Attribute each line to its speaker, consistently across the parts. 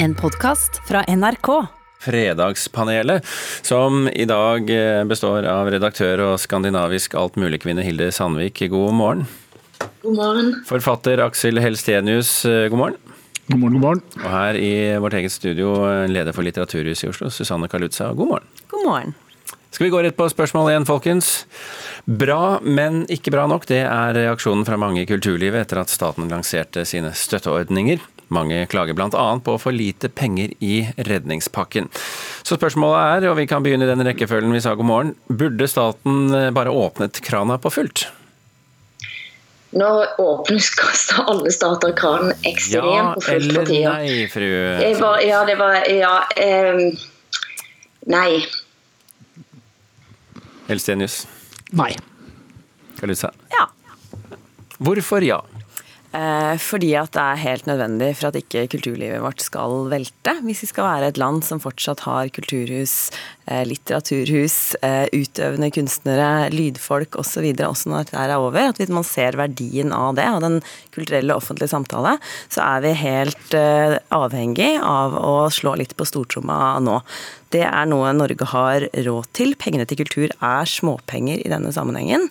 Speaker 1: En podkast fra NRK.
Speaker 2: Fredagspanelet, som i dag eh, består av redaktør og skandinavisk altmuligkvinne Hilde Sandvik. God morgen.
Speaker 3: God morgen.
Speaker 2: Forfatter Aksel Helstenius, eh, god morgen.
Speaker 4: God morgen, god morgen.
Speaker 2: Og her i vårt eget studio, leder for Litteraturhuset i Oslo, Susanne Kalutza, god morgen.
Speaker 1: God morgen.
Speaker 2: Skal vi gå rett på spørsmål igjen, folkens? Bra, men ikke bra nok. Det er reaksjonen fra mange i kulturlivet etter at staten lanserte sine støtteordninger. Mange klager bl.a. på for lite penger i redningspakken. Så spørsmålet er, og vi kan begynne i den rekkefølgen vi sa god morgen, burde staten eh, bare åpnet krana på fullt?
Speaker 3: Nå åpnes alle stater kranen ekstremt
Speaker 2: Ja
Speaker 3: på fullt for
Speaker 2: eller nei, fru
Speaker 3: var, ja, det var Ja. ehm, nei.
Speaker 2: Elstenius?
Speaker 4: Nei.
Speaker 2: Kalusa?
Speaker 1: Ja.
Speaker 2: Hvorfor ja?
Speaker 1: Eh, fordi at det er helt nødvendig for at ikke kulturlivet vårt skal velte. Hvis vi skal være et land som fortsatt har kulturhus, litteraturhus, eh, utøvende kunstnere, lydfolk osv. også når dette er over, at hvis man ser verdien av det, av den kulturelle offentlige samtale, så er vi helt eh, avhengig av å slå litt på stortromma nå. Det er noe Norge har råd til. Pengene til kultur er småpenger i denne sammenhengen.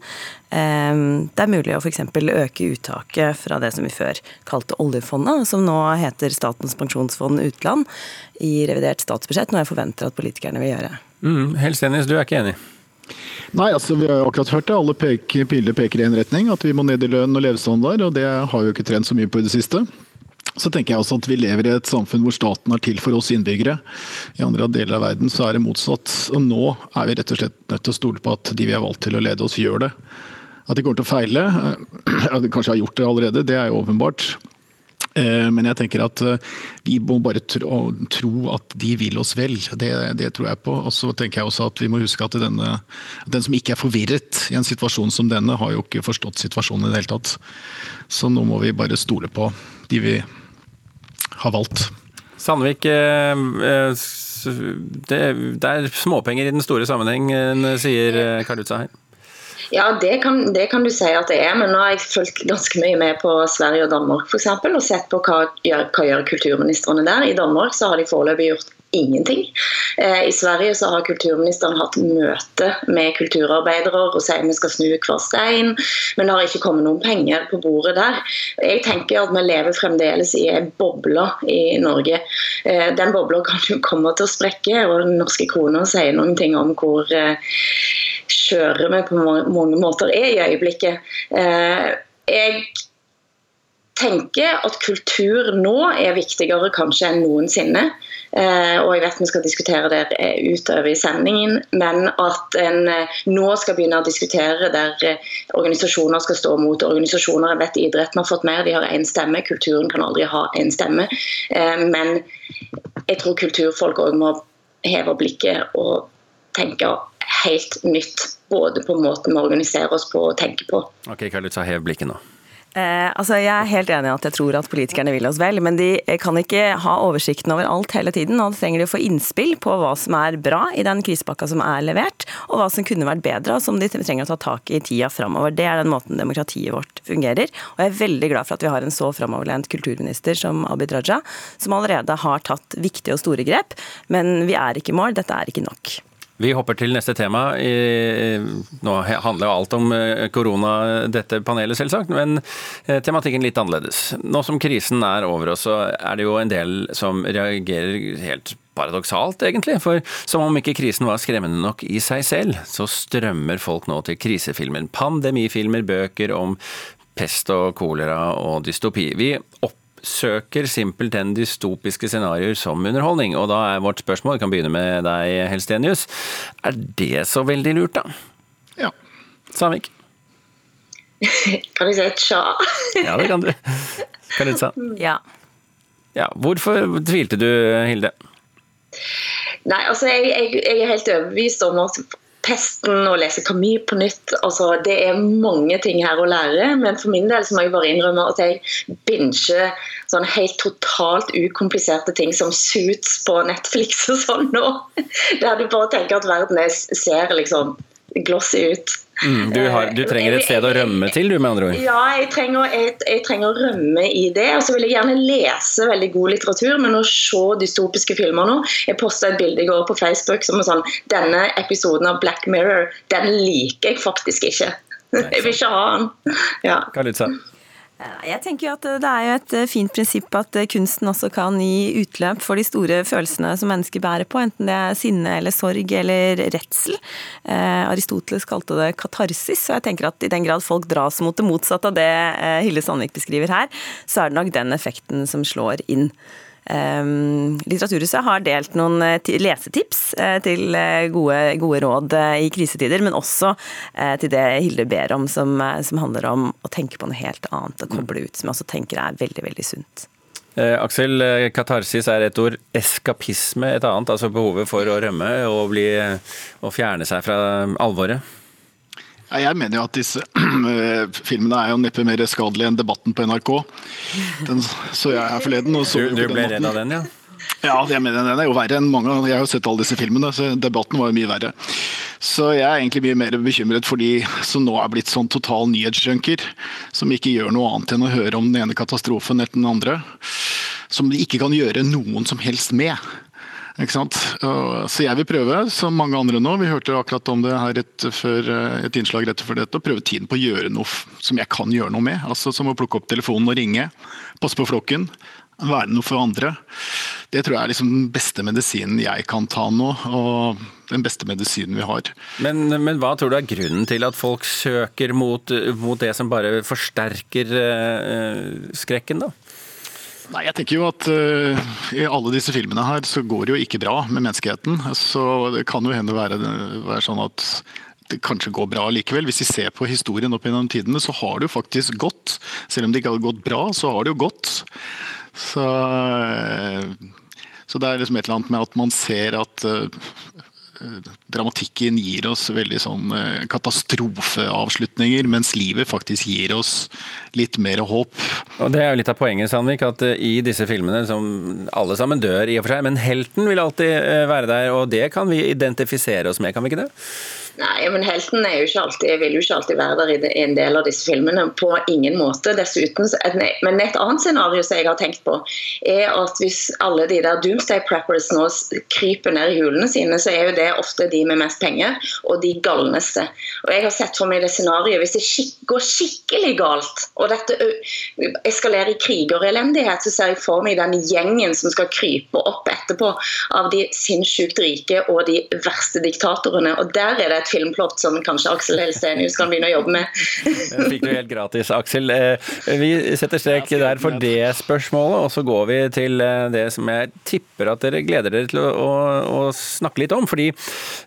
Speaker 1: Det er mulig å f.eks. øke uttaket fra det som vi før kalte oljefondet, som nå heter Statens pensjonsfond utland, i revidert statsbudsjett, noe jeg forventer at politikerne vil gjøre.
Speaker 2: Mm, Helstenius, du er ikke enig?
Speaker 4: Nei, altså Vi har jo akkurat hørt det. Alle peker, piler peker i en retning. At vi må ned i lønn og levestandard. og Det har vi jo ikke trent så mye på i det siste. Så tenker jeg også at vi lever i et samfunn hvor staten er til for oss innbyggere. I andre deler av verden så er det motsatt. Og nå er vi rett og slett nødt til å stole på at de vi har valgt til å lede oss, gjør det. At de kommer til å feile, at de kanskje har gjort det allerede, det er jo åpenbart. Eh, Men jeg tenker at eh, vi må bare tro, at de vil oss vel. Det, det tror jeg på. Og så tenker jeg også at vi må huske at denne, den som ikke er forvirret i en situasjon som denne, har jo ikke forstått situasjonen i det hele tatt. Så nå må vi bare stole på de vi har valgt.
Speaker 2: Sandvik, eh, det, det er småpenger i den store sammenhengen, sier Karl Utsa her.
Speaker 3: Ja, det kan, det kan du si at det er, men nå har jeg fulgt ganske mye med på Sverige og Danmark eksempel, og sett på hva gjør, hva gjør kulturministrene der. I Danmark så har de foreløpig gjort ingenting. Eh, I Sverige så har kulturministeren hatt møte med kulturarbeidere og sier vi skal snu hver stein, men det har ikke kommet noen penger på bordet der. Jeg tenker at vi lever fremdeles i en boble i Norge. Eh, Den bobla kan jo komme til å sprekke, og den norske krona sier noen ting om hvor eh, skjøre vi på mange måter er i øyeblikket. Eh, Jeg tenker at kultur nå er viktigere kanskje enn noensinne. Eh, og jeg vet vi skal diskutere det eh, utover i sendingen, men at en nå skal begynne å diskutere der organisasjoner skal stå mot organisasjoner. Jeg vet idretten har fått mer, de har én stemme. Kulturen kan aldri ha én stemme. Men jeg tror kulturfolk òg må heve blikket og tenke helt nytt. Både på måten vi organiserer oss på og tenker på.
Speaker 2: Ok, Kalutza, hev blikket nå.
Speaker 1: Eh, altså jeg er helt enig i at jeg tror at politikerne vil oss vel, men de eh, kan ikke ha oversikten over alt hele tiden. og Da trenger de å få innspill på hva som er bra i den krisepakka som er levert, og hva som kunne vært bedre, og som de trenger å ta tak i i tida framover. Det er den måten demokratiet vårt fungerer. Og jeg er veldig glad for at vi har en så framoverlent kulturminister som Abid Raja, som allerede har tatt viktige og store grep. Men vi er ikke i mål, dette er ikke nok.
Speaker 2: Vi hopper til neste tema. Nå handler jo alt om eh, korona, dette panelet selvsagt, men eh, tematikken litt annerledes. Nå som krisen er over oss, så er det jo en del som reagerer helt paradoksalt, egentlig. For som om ikke krisen var skremmende nok i seg selv, så strømmer folk nå til krisefilmer. Pandemifilmer, bøker om pest og kolera og dystopi. Vi oppsøker simpelthen dystopiske scenarioer som underholdning. Og da er vårt spørsmål, vi kan begynne med deg, Helstenius. Er det så veldig lurt, da?
Speaker 4: Ja.
Speaker 2: Samvik?
Speaker 3: Kan jeg si et tja?
Speaker 2: Ja, det kan du. Kalutza?
Speaker 1: Ja.
Speaker 2: Ja, hvorfor tvilte du, Hilde?
Speaker 3: Nei, altså jeg, jeg, jeg er helt overbevist om at pesten og lese Camus på nytt altså Det er mange ting her å lære, men for min del så må jeg bare innrømme at jeg binger sånn helt totalt ukompliserte ting som Suits på Netflix og sånn nå. Der du bare tenker at verden er, ser liksom glossy ut.
Speaker 2: Mm, du, har, du, trenger et sted å rømme til, du, med andre ord?
Speaker 3: Ja, jeg trenger, jeg, jeg trenger, å rømme i det. Og så vil jeg gjerne lese veldig god litteratur, men å se dystopiske filmer nå Jeg posta et bilde i går på Facebook som er sånn Denne episoden av Black Mirror, den liker jeg faktisk ikke. Jeg vil ikke ha den. Ja.
Speaker 1: Jeg tenker jo at Det er jo et eh, fint prinsipp at eh, kunsten også kan gi utløp for de store følelsene som mennesker bærer på, enten det er sinne eller sorg eller redsel. Eh, Aristoteles kalte det katarsis, og jeg tenker at i den grad folk dras mot det motsatte av det Hille Sandvik beskriver her, så er det nok den effekten som slår inn. Ehm, Litteraturhuset har delt noen eh, lesetips eh, til eh, gode, gode, råd i krisetider, men også til det Hilde ber om, som, som handler om å tenke på noe helt annet og koble ut, som jeg også tenker er veldig, veldig sunt.
Speaker 2: Eh, Aksel, katarsis er et ord, eskapisme et annet, altså behovet for å rømme og, bli, og fjerne seg fra alvoret?
Speaker 4: Jeg mener jo at disse filmene er jo neppe mer skadelige enn debatten på NRK. Den så jeg her forleden.
Speaker 2: du, du ble redd av den, ja?
Speaker 4: Ja, jeg mener den er jo verre enn mange. Jeg har jo sett alle disse filmene, så debatten var jo mye verre. Så jeg er egentlig mye mer bekymret for de som nå er blitt sånn total nyhetsjunker. Som ikke gjør noe annet enn å høre om den ene katastrofen etter den andre. Som de ikke kan gjøre noen som helst med. Ikke sant? Så jeg vil prøve, som mange andre nå, vi hørte akkurat om det her rett før, eh, et innslag rett før dette, å prøve tiden på å gjøre noe som jeg kan gjøre noe med. Altså Som å plukke opp telefonen og ringe, passe på flokken, være noe for andre. Det tror jeg er liksom den beste medisinen jeg kan ta nå, og den beste medisinen vi har.
Speaker 2: Men, men hva tror du er grunnen til at folk søker mot, mot det som bare forsterker uh, skrekken, da?
Speaker 4: Nei, jeg tenker jo at uh, I alle disse filmene her så går det jo ikke bra med menneskeheten. Så det kan jo hende være, være sånn at det kanskje går bra likevel. Hvis vi ser på historien opp gjennom tidene, så har det jo faktisk gått. Selv om det ikke har gått bra, så har det jo gått. Så, uh, så det er liksom et eller annet med at man ser at uh, dramatikken gir oss veldig sånn eh, katastrofeavslutninger, mens livet faktisk gir oss litt mer håp.
Speaker 2: Og Det er jo litt av poenget, Sandvik, at eh, i disse filmene, som alle sammen dør i og for seg, men helten vil alltid eh, være der, og det kan vi identifisere oss med, kan vi ikke det?
Speaker 3: Nei, men helten er jo ikke alltid, vil jo ikke alltid være der i en del av disse filmene. På ingen måte. Dessuten, men et annet scenario som jeg har tenkt på, er at hvis alle de der Doomsday Preppers nå kryper ned i hulene sine, så er jo det ofte de med mest penger, og de galneste. Og jeg har sett for meg det scenarioet hvis det går skikkelig galt, og dette eskalerer i krig og elendighet, så ser jeg for meg den gjengen som skal krype opp etterpå av de sinnssykt rike og de verste diktatorene. og der er det et et filmplott som kanskje Aksel Helstenius kan begynne å jobbe med.
Speaker 2: Det fikk du helt gratis, Aksel. Eh, vi setter strek der for det spørsmålet, og så går vi til eh, det som jeg tipper at dere gleder dere til å, å, å snakke litt om. Fordi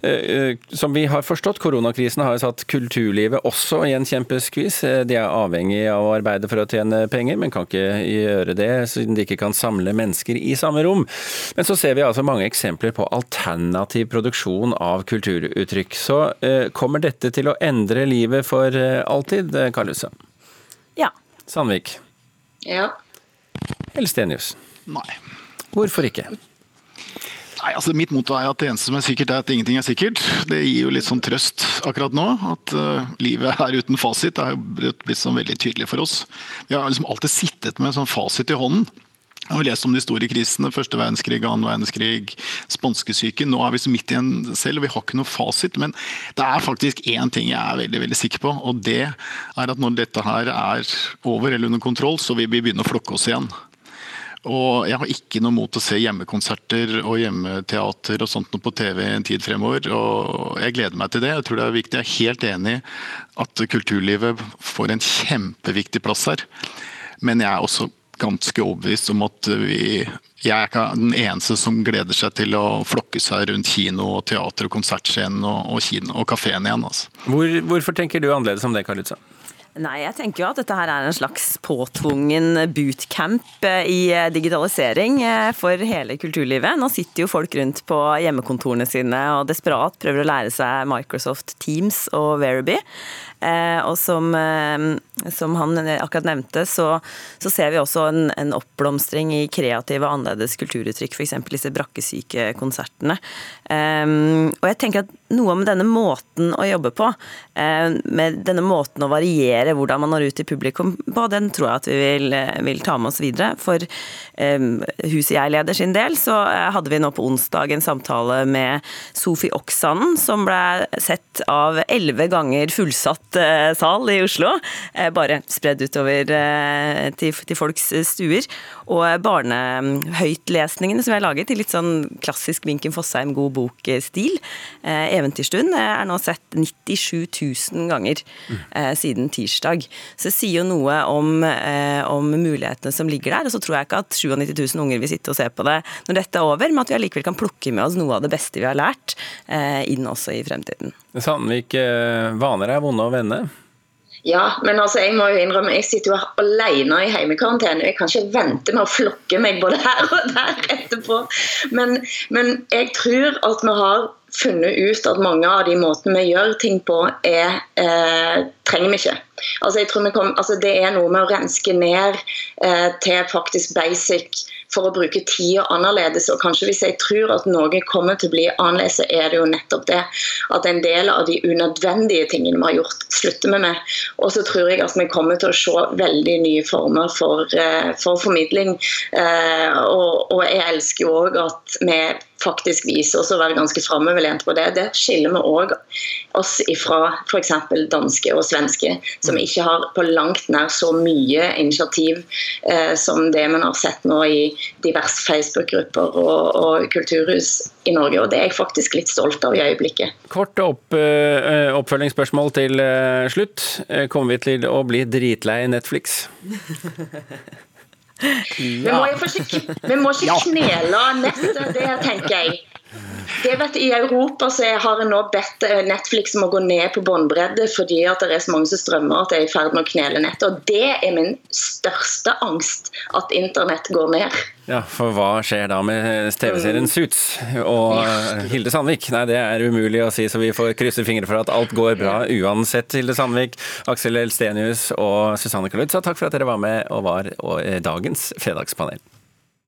Speaker 2: eh, som vi har forstått, koronakrisen har jo satt kulturlivet også i en kjempeskvis. De er avhengig av å arbeide for å tjene penger, men kan ikke gjøre det siden de ikke kan samle mennesker i samme rom. Men så ser vi altså mange eksempler på alternativ produksjon av kulturuttrykk. Så kommer dette til å endre livet for eh, alltid, eh, Karlhuset?
Speaker 1: Ja.
Speaker 2: Sandvik?
Speaker 3: Ja.
Speaker 2: Elstenius?
Speaker 4: Nei.
Speaker 2: Hvorfor ikke?
Speaker 4: Nei, altså Mitt motto er at det eneste som er sikkert, er at ingenting er sikkert. Det gir jo litt sånn trøst akkurat nå. At uh, livet er uten fasit. Det er jo blitt sånn veldig tydelig for oss. Vi har liksom alltid sittet med en sånn fasit i hånden. Jeg har lest om de store krisene. Første verdenskrig, annen verdenskrig, spanskesyken. Nå er vi så midt i en selv, og vi har ikke noe fasit. Men det er faktisk én ting jeg er veldig veldig sikker på, og det er at når dette her er over eller under kontroll, så vil vi begynne å flokke oss igjen. Og jeg har ikke noe mot å se hjemmekonserter og hjemmeteater og sånt på TV en tid fremover. Og jeg gleder meg til det. Jeg tror det er viktig. Jeg er helt enig at kulturlivet får en kjempeviktig plass her. Men jeg er også ganske overbevist om at vi Jeg er ikke den eneste som gleder seg til å flokke seg rundt kino, og teater og konsertscenen og, og, kino, og kafeen igjen. Altså.
Speaker 2: Hvor, hvorfor tenker du annerledes om det, Karlitza?
Speaker 1: Nei, jeg tenker jo at dette her er en slags påtvungen bootcamp eh, i eh, digitalisering eh, for hele kulturlivet. Nå sitter jo folk rundt på hjemmekontorene sine og desperat prøver å lære seg Microsoft Teams og Verity. Og som, som han akkurat nevnte, så, så ser vi også en, en, oppblomstring i kreative og annerledes kulturuttrykk, f.eks. disse brakkesyke konsertene. Og jeg tenker at noe med denne måten å jobbe på, med denne måten å variere hvordan man når ut til publikum på, den tror jeg at vi vil, vil ta med oss videre. For huset jeg leder sin del, så hadde vi nå på onsdag en samtale med Sofi Oksanen, som ble sett av elleve ganger fullsatt eh, sal i Oslo. Eh, bare spredd utover eh, til, til folks stuer. Og barnehøytlesningene som jeg har laget i litt sånn klassisk Vinken Fossheim god bok-stil, Eventyrstund, er nå sett 97 000 ganger siden tirsdag. Så det sier jo noe om, om mulighetene som ligger der. Og så tror jeg ikke at 97 000 unger vil sitte og se på det når dette er over, men at vi allikevel kan plukke med oss noe av det beste vi har lært, eh, inn også i fremtiden.
Speaker 2: Sandvik, eh, vaner er vonde å vende?
Speaker 3: Ja, men altså, jeg må jo innrømme, jeg sitter jo alene i heimekarantene. Jeg kan ikke vente med å flokke meg både her og der etterpå. Men, men jeg tror at vi har funnet ut at mange av de måtene vi gjør ting på, er, eh, trenger vi ikke. Altså, vi kom, altså, det er noe med å renske ned eh, til faktisk basic for å bruke tida annerledes. Og kanskje hvis jeg tror at noe kommer til å bli annerledes, så er det jo nettopp det. At en del av de unødvendige tingene vi har gjort, slutter vi med. Og så tror jeg at vi kommer til å se veldig nye former for, eh, for formidling. Eh, og, og jeg elsker jo òg at vi faktisk viser oss å være ganske framoverlent på det. Det skiller vi òg oss ifra f.eks. danske og svenske, som mm. ikke har på langt nær så mye initiativ eh, som det man har sett nå i diverse Facebook-grupper og, og, kulturhus i Norge. Og det er jeg faktisk litt stolt av i øyeblikket.
Speaker 2: Kort opp, uh, oppfølgingsspørsmål til uh, slutt. Kommer vi til å bli dritlei Netflix?
Speaker 3: Vi må, ikke, ikke knele nettet, det tenker jeg. Det vet I Europa så har en nå bedt eh, Netflix om å gå ned på båndbredde fordi at det er så mange som strømmer at det er i ferd med å knele nettet. Og det er min største angst, at internett går ned.
Speaker 2: Ja, for hva skjer da med TV-serien. Suits og eh, Hilde Sandvik? Nei, det er umulig å si, så vi får krysse fingre for at alt går bra uansett. Hilde Sandvik, Aksel Elstenius og Susanne Kalutza, takk for at dere var med og var dagens fredagspanel.